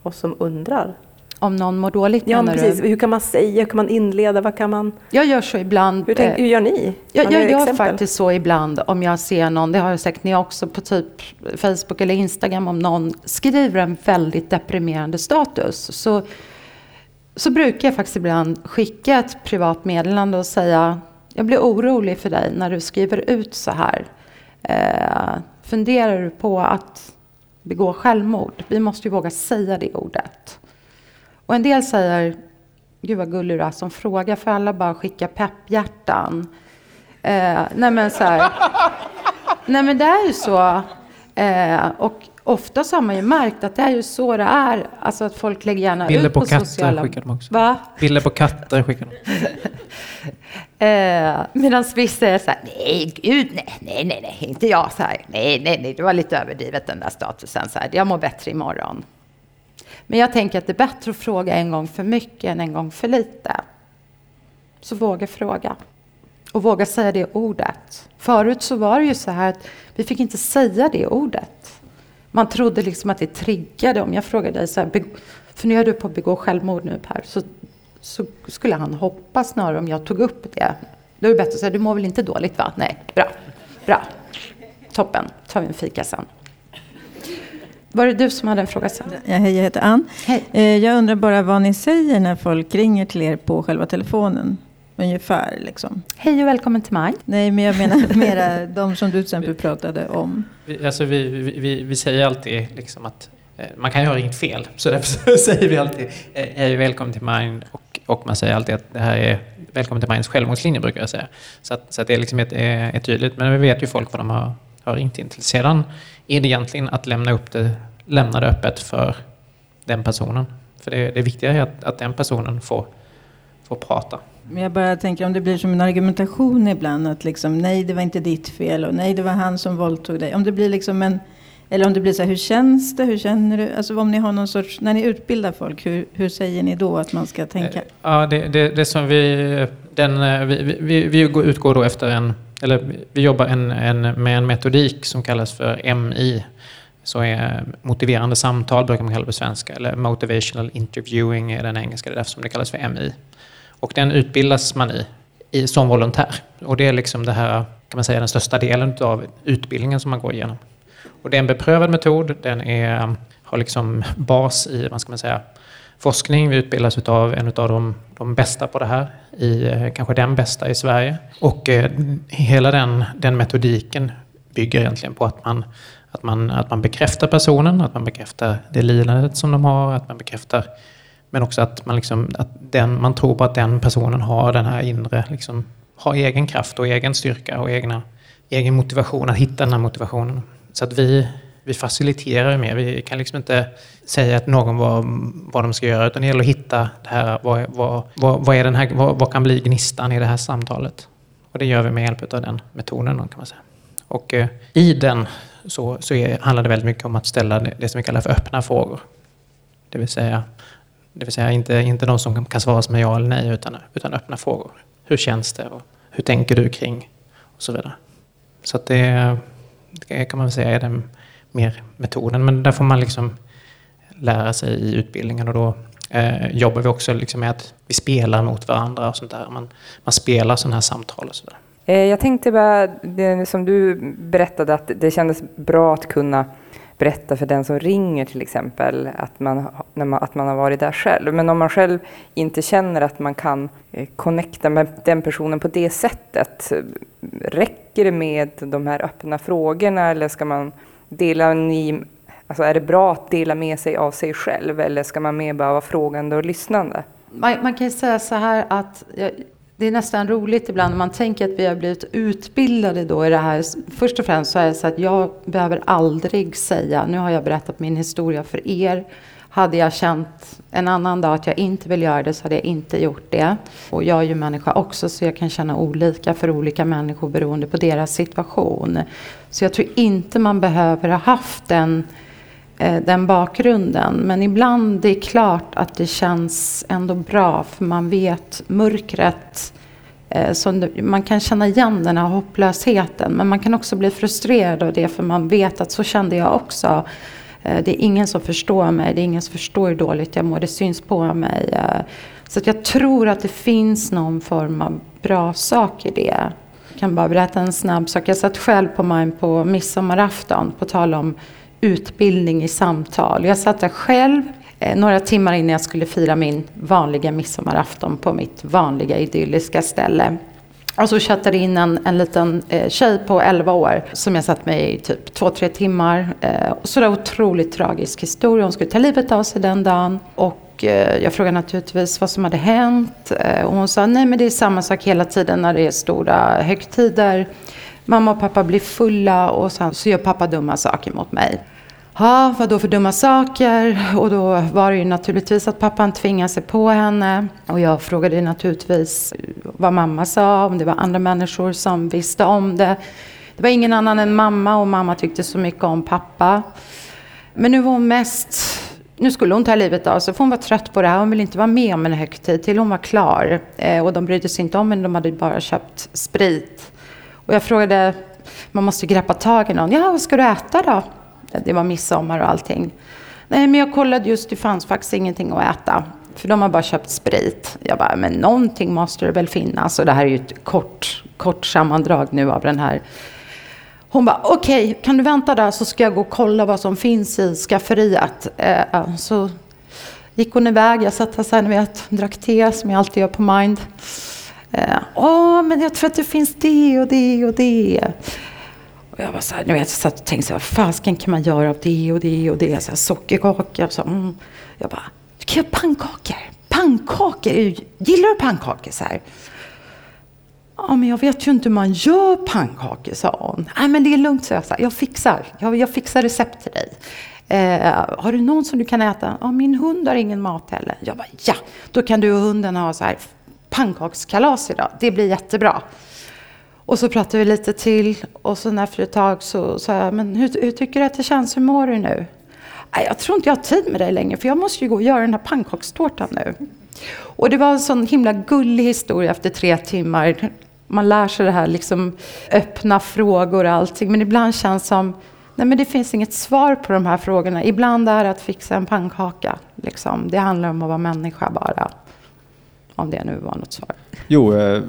oss som undrar? Om någon mår dåligt Ja, precis. Du? Hur kan man säga? Hur kan man inleda? Vad kan man... Jag gör så ibland. Hur, tänk, hur gör ni? Jag, jag gör exempel? faktiskt så ibland om jag ser någon, det har jag säkert ni också på typ Facebook eller Instagram, om någon skriver en väldigt deprimerande status. Så så brukar jag faktiskt ibland skicka ett privat meddelande och säga jag blir orolig för dig när du skriver ut så här. Eh, funderar du på att begå självmord? Vi måste ju våga säga det ordet. Och en del säger, gud vad gullig du är som frågar, för alla bara skicka pepphjärtan. Eh, nej men så här, nej men det är ju så. Eh, och Ofta så har man ju märkt att det är ju så det är. Alltså att folk lägger gärna Bilder ut på på, katter sociala... skickar de också. Va? Bilder på katter skickar de. Eh, Medan vissa är så här, nej gud, nej, nej, nej, nej, inte jag. Så här, nej, nej, nej, det var lite överdrivet den där statusen. Så här, jag mår bättre imorgon. Men jag tänker att det är bättre att fråga en gång för mycket än en gång för lite. Så våga fråga. Och våga säga det ordet. Förut så var det ju så här att vi fick inte säga det ordet. Man trodde liksom att det triggade. Om jag frågade dig så här, "Beg- funderar du på att begå självmord nu Per? Så, så skulle han hoppas snarare om jag tog upp det. Då är det bättre att säga, du mår väl inte dåligt va? Nej, bra, bra. Toppen, tar vi en fika sen. Var det du som hade en fråga sen? Ja, hej, jag heter Ann. Hej. Eh, Jag undrar bara vad ni säger när folk ringer till er på själva telefonen. Ungefär liksom. Hej och välkommen till mig. Nej, men jag menar mera de som du till exempel pratade om. Vi, alltså vi, vi, vi, säger alltid liksom att eh, man kan ju ha ringt fel. Så därför säger vi alltid eh, hej välkommen till Mind. Och, och man säger alltid att det här är välkommen till Minds självmordslinje brukar jag säga. Så att, så att det är liksom ett, är, är tydligt. Men vi vet ju folk vad de har, har ringt in till. Sedan är det egentligen att lämna upp det, lämna det öppet för den personen. För det, det viktiga är att, att den personen får, får prata. Men jag bara tänker om det blir som en argumentation ibland. Att liksom, nej, det var inte ditt fel och nej, det var han som våldtog dig. Om det blir liksom en... Eller om det blir så här, hur känns det? Hur känner du? Alltså om ni har någon sorts... När ni utbildar folk, hur, hur säger ni då att man ska tänka? Eh, ja, det, det, det som vi, den, eh, vi, vi, vi utgår då efter en, eller vi jobbar en, en, med en metodik som kallas för MI. Så är motiverande samtal brukar man kalla det på svenska, eller motivational interviewing är den engelska, det är därför som det kallas för MI. Och den utbildas man i, i som volontär. Och det är liksom det här, kan man säga, den största delen av utbildningen som man går igenom. Och det är en beprövad metod, den är, har liksom bas i, vad ska man säga, forskning. Vi utbildas av en av de, de bästa på det här, i, kanske den bästa i Sverige. Och eh, hela den, den metodiken bygger egentligen på att man, att, man, att man bekräftar personen, att man bekräftar det lidandet som de har, att man bekräftar men också att man, liksom, att den, man tror på att den personen har den här inre, liksom, har egen kraft och egen styrka och egna, egen motivation att hitta den här motivationen. Så att vi, vi faciliterar ju mer. Vi kan liksom inte säga att någon vad, vad de ska göra utan det gäller att hitta det här, vad, vad, vad, vad, är den här, vad, vad kan bli gnistan i det här samtalet? Och det gör vi med hjälp av den metoden kan man säga. Och eh, i den så, så är, handlar det väldigt mycket om att ställa det, det som vi kallar för öppna frågor. Det vill säga, det vill säga inte, inte de som kan svaras med ja eller nej utan, utan öppna frågor. Hur känns det? Och hur tänker du kring? Och så vidare. Så att det, det kan man väl säga är den mer metoden. Men där får man liksom lära sig i utbildningen och då eh, jobbar vi också liksom med att vi spelar mot varandra och sånt där. Man, man spelar sådana här samtal och sådär. där. Eh, jag tänkte bara, det som du berättade, att det kändes bra att kunna berätta för den som ringer till exempel att man, när man, att man har varit där själv. Men om man själv inte känner att man kan eh, connecta med den personen på det sättet, räcker det med de här öppna frågorna eller ska man dela ni, alltså är det bra att dela med sig av sig själv eller ska man mer bara vara frågande och lyssnande? Man, man kan ju säga så här att jag, det är nästan roligt ibland när man tänker att vi har blivit utbildade då i det här. Först och främst så är det så att jag behöver aldrig säga, nu har jag berättat min historia för er. Hade jag känt en annan dag att jag inte vill göra det så hade jag inte gjort det. Och jag är ju människa också så jag kan känna olika för olika människor beroende på deras situation. Så jag tror inte man behöver ha haft den Eh, den bakgrunden. Men ibland det är klart att det känns ändå bra för man vet mörkret. Eh, så man kan känna igen den här hopplösheten men man kan också bli frustrerad av det för man vet att så kände jag också. Eh, det är ingen som förstår mig, det är ingen som förstår hur dåligt jag mår, det syns på mig. Så att jag tror att det finns någon form av bra sak i det. Jag kan bara berätta en snabb sak. Jag satt själv på mig på midsommarafton, på tal om utbildning i samtal. Jag satt där själv eh, några timmar innan jag skulle fira min vanliga midsommarafton på mitt vanliga idylliska ställe. Och så chattade in en, en liten eh, tjej på 11 år som jag satt med i typ två, tre timmar. Eh, och så otroligt tragisk historia. Hon skulle ta livet av sig den dagen. Och eh, jag frågade naturligtvis vad som hade hänt. Eh, och hon sa nej men det är samma sak hela tiden när det är stora högtider. Mamma och pappa blir fulla och sen så gör pappa dumma saker mot mig. Ja, vad då för dumma saker? Och då var det ju naturligtvis att pappan tvingade sig på henne. Och jag frågade naturligtvis vad mamma sa, om det var andra människor som visste om det. Det var ingen annan än mamma och mamma tyckte så mycket om pappa. Men nu var hon mest nu skulle hon ta livet av sig, för hon var trött på det här. Hon ville inte vara med om en högtid till hon var klar. Eh, och de brydde sig inte om henne, de hade bara köpt sprit. Och jag frågade, man måste greppa tag i någon. Ja, vad ska du äta då? Det var midsommar och allting. Nej, men jag kollade just, det fanns faktiskt ingenting att äta. För de har bara köpt sprit. Jag bara, men någonting måste det väl finnas. Och det här är ju ett kort, kort sammandrag nu av den här hon bara, okej, okay, kan du vänta där så ska jag gå och kolla vad som finns i skafferiet. Eh, eh så gick hon iväg, jag satt här sen, vet, drack te som jag alltid gör på Mind. Eh, Åh, men jag tror att det finns det och det och det. Och jag var så här, vet, jag satt och tänkte så här, fasken kan man göra av det och det och det. Så här, sockerkaka. Så, mm. Jag bara, du kan göra pannkakor. Pannkakor, gillar du pannkakor? Så här. Ja, men jag vet ju inte hur man gör pannkakor, sa hon. Nej, men det är lugnt, sa jag. Så jag fixar. Jag, jag fixar recept till dig. Eh, har du någon som du kan äta? Ja, min hund har ingen mat heller. Jag bara, ja, då kan du och hunden ha så här pannkakskalas idag. Det blir jättebra. Och så pratade vi lite till och sen efter ett tag så sa jag, men hur, hur tycker du att det känns? Hur mår du nu? Jag tror inte jag har tid med dig längre för jag måste ju gå och göra den här pannkakstårtan nu. Och det var en sån himla gullig historia efter tre timmar. Man lär sig det här liksom öppna frågor och allting. Men ibland känns som, nej men det finns inget svar på de här frågorna. Ibland är det att fixa en pannkaka. Liksom. Det handlar om att vara människa bara. Om det nu var något svar. Jo, eh, jag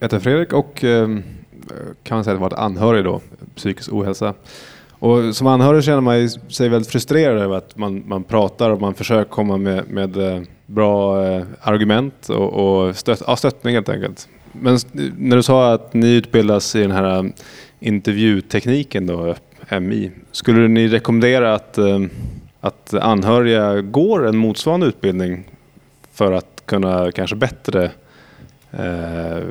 heter Fredrik och eh, kan man säga att varit anhörig då, psykisk ohälsa. Och som anhörig känner man sig väldigt frustrerad över att man, man pratar och man försöker komma med, med eh, bra eh, argument och, och stött, ja, stöttning helt enkelt. Men när du sa att ni utbildas i den här eh, intervjutekniken då, MI, skulle ni rekommendera att, att anhöriga går en motsvarande utbildning för att kunna kanske bättre eh,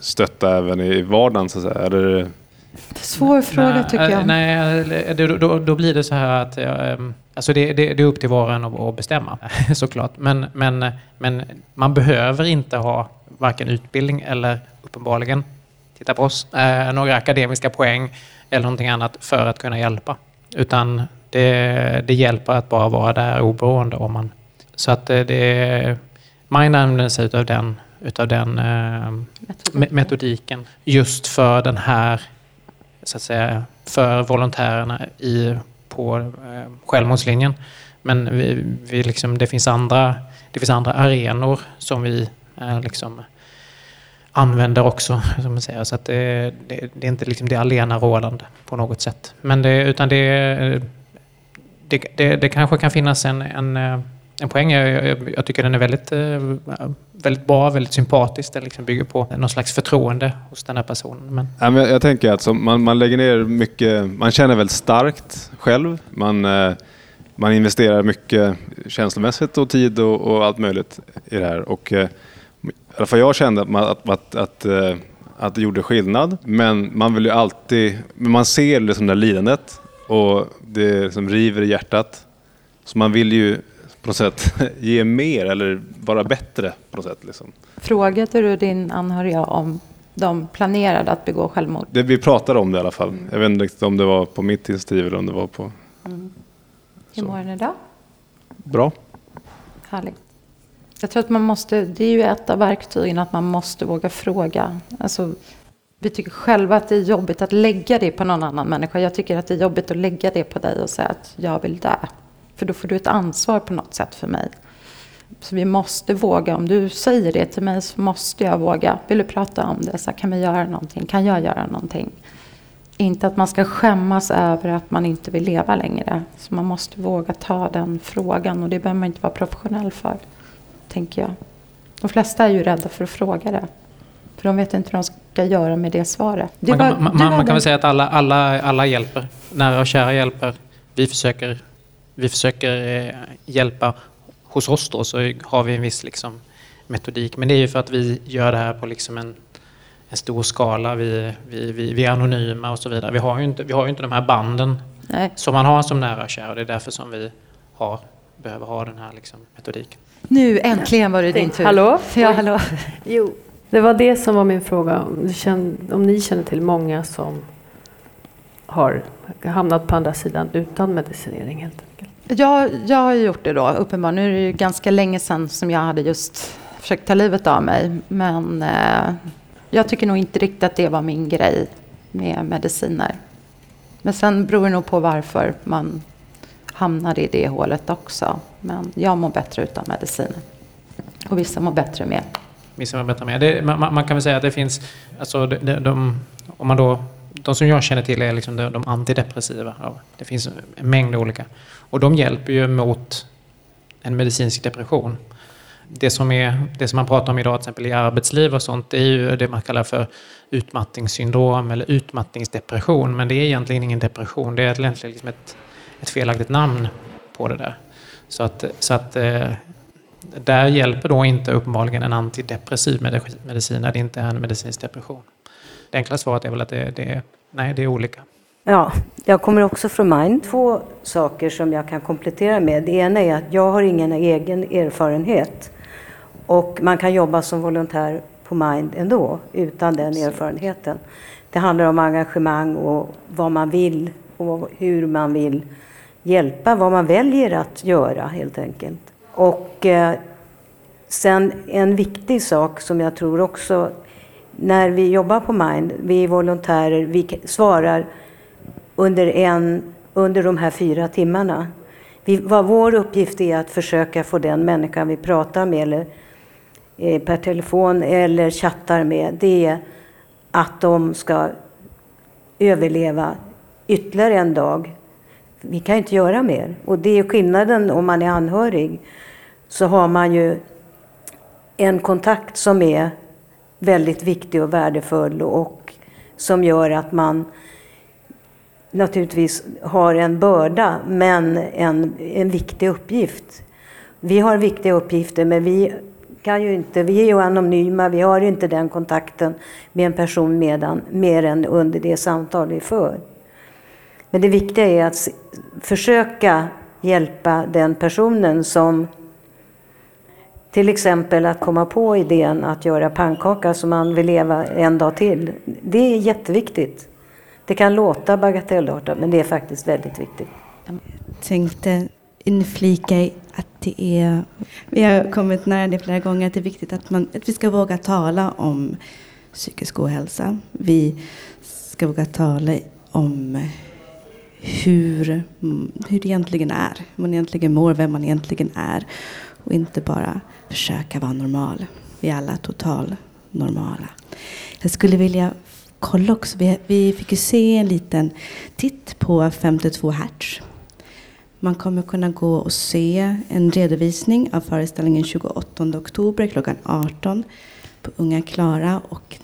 stötta även i vardagen så att säga? Eller, det är en svår fråga nej, tycker jag. Nej, då, då, då, blir det så här att ehm, alltså det, det, det är upp till var och en att bestämma såklart. Men, men, men man behöver inte ha varken utbildning eller uppenbarligen, titta på oss, eh, några akademiska poäng eller någonting annat för att kunna hjälpa. Utan det, det hjälper att bara vara där oberoende om man... Så att det, det Mind använder sig utav den, utav den eh, metodiken just för den här, så att säga, för volontärerna i, på eh, självmordslinjen. Men vi, vi liksom, det, finns andra, det finns andra arenor som vi eh, liksom använder också. Som man säger. Så att det, det, det, är inte liksom det alena rådande på något sätt. Men det, utan det, det, det, det kanske kan finnas en, en, en poäng. Jag, jag, jag, tycker den är väldigt, eh, väldigt bra, väldigt sympatisk. Den liksom bygger på någon slags förtroende hos den här personen. Men... Ja, men jag tänker att man, man lägger ner mycket, man känner väldigt starkt själv. Man, eh, man investerar mycket känslomässigt och tid och, och allt möjligt i det här. Och, eh, i alla fall jag kände att, att, att, att, att det gjorde skillnad. Men man vill ju alltid, man ser liksom det lidandet och det liksom river i hjärtat. Så man vill ju på något sätt ge mer eller vara bättre på något sätt. Liksom. Frågade du din anhöriga om de planerade att begå självmord? Det, vi pratade om det i alla fall. Jag vet inte om det var på mitt initiativ eller om det var på... Mm. Hur mår ni idag? Bra. Härligt. Jag tror att man måste, det är ju ett av verktygen, att man måste våga fråga. Alltså, vi tycker själva att det är jobbigt att lägga det på någon annan människa. Jag tycker att det är jobbigt att lägga det på dig och säga att jag vill dö. För då får du ett ansvar på något sätt för mig. Så vi måste våga. Om du säger det till mig så måste jag våga. Vill du prata om det? Så kan vi göra någonting? Kan jag göra någonting? Inte att man ska skämmas över att man inte vill leva längre. Så man måste våga ta den frågan och det behöver man inte vara professionell för tänker jag. De flesta är ju rädda för att fråga det. För de vet inte vad de ska göra med det svaret. Det man, var, man, man, man kan väl säga att alla, alla, alla hjälper. Nära och kära hjälper. Vi försöker, vi försöker eh, hjälpa. Hos oss då så har vi en viss liksom, metodik. Men det är ju för att vi gör det här på liksom en, en stor skala. Vi, vi, vi, vi är anonyma och så vidare. Vi har ju inte, vi har inte de här banden Nej. som man har som nära och kär och det är därför som vi har, behöver ha den här liksom, metodiken. Nu äntligen var det din tur. Hallå? Ja, hallå. Jo, det var det som var min fråga. Om, du känner, om ni känner till många som har hamnat på andra sidan utan medicinering helt. Jag, jag har ju gjort det då, uppenbarligen. Nu är det ju ganska länge sedan som jag hade just försökt ta livet av mig. Men eh, jag tycker nog inte riktigt att det var min grej med mediciner. Men sen beror det nog på varför man hamnade i det hålet också. Men jag mår bättre utan mediciner. Och vissa mår bättre med. Vissa mår bättre med. Det, man, man, kan väl säga att det finns, alltså de, de, de, om man då, de som jag känner till är liksom de, de antidepressiva. Ja, det finns en mängd olika. Och de hjälper ju mot en medicinsk depression. Det som, är, det som man pratar om idag till exempel i arbetsliv och sånt, det är ju det man kallar för utmattningssyndrom eller utmattningsdepression. Men det är egentligen ingen depression, det är egentligen liksom ett, ett felaktigt namn på det där. Så att, så att eh, där hjälper då inte uppenbarligen en antidepressiv medicin när det inte är en medicinsk depression. Det enkla svaret är väl att det, det, nej, det är olika. Ja, jag kommer också från Mind. Två saker som jag kan komplettera med. Det ena är att jag har ingen egen erfarenhet. Och man kan jobba som volontär på Mind ändå, utan den erfarenheten. Det handlar om engagemang och vad man vill och hur man vill hjälpa, vad man väljer att göra helt enkelt. Och eh, sen en viktig sak som jag tror också, när vi jobbar på Mind, vi är volontärer, vi svarar under, en, under de här fyra timmarna. Vi, vad vår uppgift är att försöka få den människan vi pratar med eller eh, per telefon eller chattar med, det är att de ska överleva ytterligare en dag. Vi kan inte göra mer. Och det är skillnaden om man är anhörig. Så har man ju en kontakt som är väldigt viktig och värdefull och som gör att man naturligtvis har en börda men en, en viktig uppgift. Vi har viktiga uppgifter men vi kan ju inte, vi är ju anonyma, vi har inte den kontakten med en person medan, mer än under det samtal vi för. Men det viktiga är att försöka hjälpa den personen som till exempel att komma på idén att göra pannkaka så man vill leva en dag till. Det är jätteviktigt. Det kan låta bagatellartat men det är faktiskt väldigt viktigt. Jag tänkte inflika att det är, vi har kommit nära det flera gånger, att det är viktigt att, man, att vi ska våga tala om psykisk ohälsa. Vi ska våga tala om hur, hur det egentligen är, hur man egentligen mår, vem man egentligen är och inte bara försöka vara normal. Vi är alla total normala. Jag skulle vilja kolla också, vi, vi fick ju se en liten titt på 52 Hertz. Man kommer kunna gå och se en redovisning av föreställningen 28 oktober klockan 18 på Unga Klara och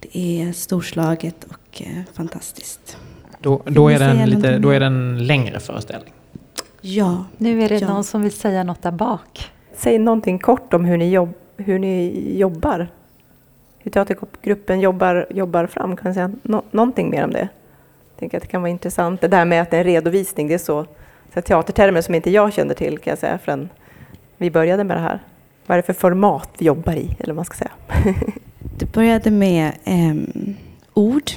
det är storslaget och eh, fantastiskt. Då, då, är den lite, då är den längre föreställning. Ja. Nu är det ja. någon som vill säga något där bak. Säg någonting kort om hur ni, jobb, hur ni jobbar. Hur teatergruppen jobbar, jobbar fram. Kan ni säga nå, någonting mer om det? Jag tänker att det kan vara intressant. Det där med att det är en redovisning, det är så, så teatertermer som inte jag kände till kan jag säga förrän vi började med det här. Vad är det för format vi jobbar i, eller vad man ska säga? Det började med eh, ord,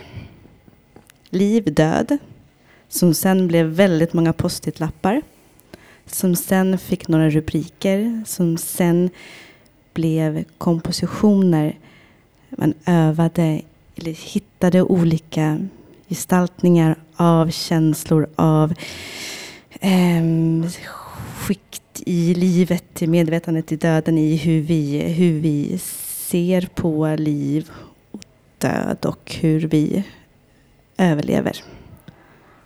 liv, död, som sen blev väldigt många post-it-lappar, som sen fick några rubriker, som sen blev kompositioner. Man övade eller hittade olika gestaltningar av känslor, av eh, skikt i livet, i medvetandet, i döden, i hur vi, hur vi ser på liv och död och hur vi överlever.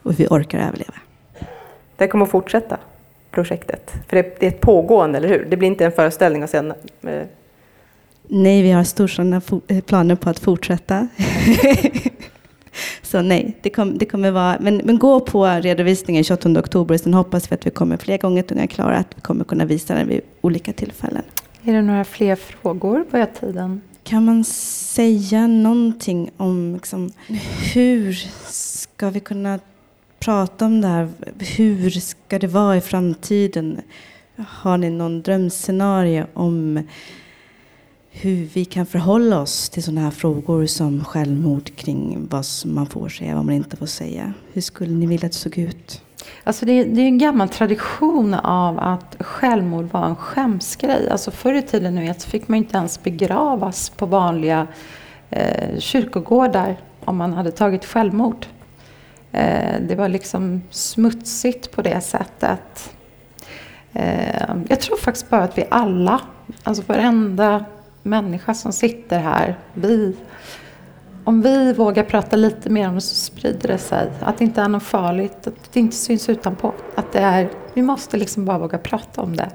Och hur vi orkar överleva. Det kommer att fortsätta, projektet? För det är ett pågående, eller hur? Det blir inte en föreställning och sen... eh, Nej, vi har storslagna planer på att fortsätta. Så nej, det, kom, det kommer vara... Men, men gå på redovisningen 28 oktober, sen hoppas vi att vi kommer fler gånger till Unga Klara, att vi kommer kunna visa den vid olika tillfällen. Är det några fler frågor? Är tiden? Kan man säga någonting om liksom, hur ska vi kunna prata om det här. Hur ska det vara i framtiden? Har ni någon drömscenario om hur vi kan förhålla oss till sådana här frågor som självmord kring vad man får säga, vad man inte får säga. Hur skulle ni vilja att det såg ut? Alltså det, det är en gammal tradition av att självmord var en skämsgrej. Alltså förr i tiden nu vet, så fick man inte ens begravas på vanliga eh, kyrkogårdar om man hade tagit självmord. Eh, det var liksom smutsigt på det sättet. Eh, jag tror faktiskt bara att vi alla, alltså varenda människa som sitter här, vi, om vi vågar prata lite mer om det så sprider det sig. Att det inte är något farligt, att det inte syns utanpå. Att det är, vi måste liksom bara våga prata om det.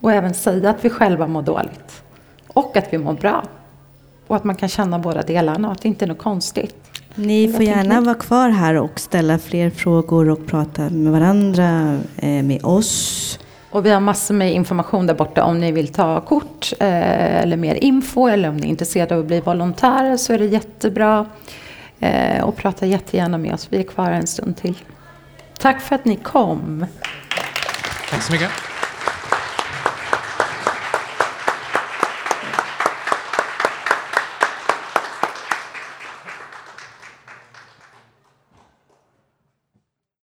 Och även säga att vi själva mår dåligt. Och att vi mår bra. Och att man kan känna båda delarna och att det inte är något konstigt. Ni får gärna vara kvar här och ställa fler frågor och prata med varandra, eh, med oss. Och vi har massor med information där borta om ni vill ta kort eh, eller mer info eller om ni är intresserade av att bli volontärer så är det jättebra. Eh, och prata jättegärna med oss. Vi är kvar en stund till. Tack för att ni kom. Tack så mycket.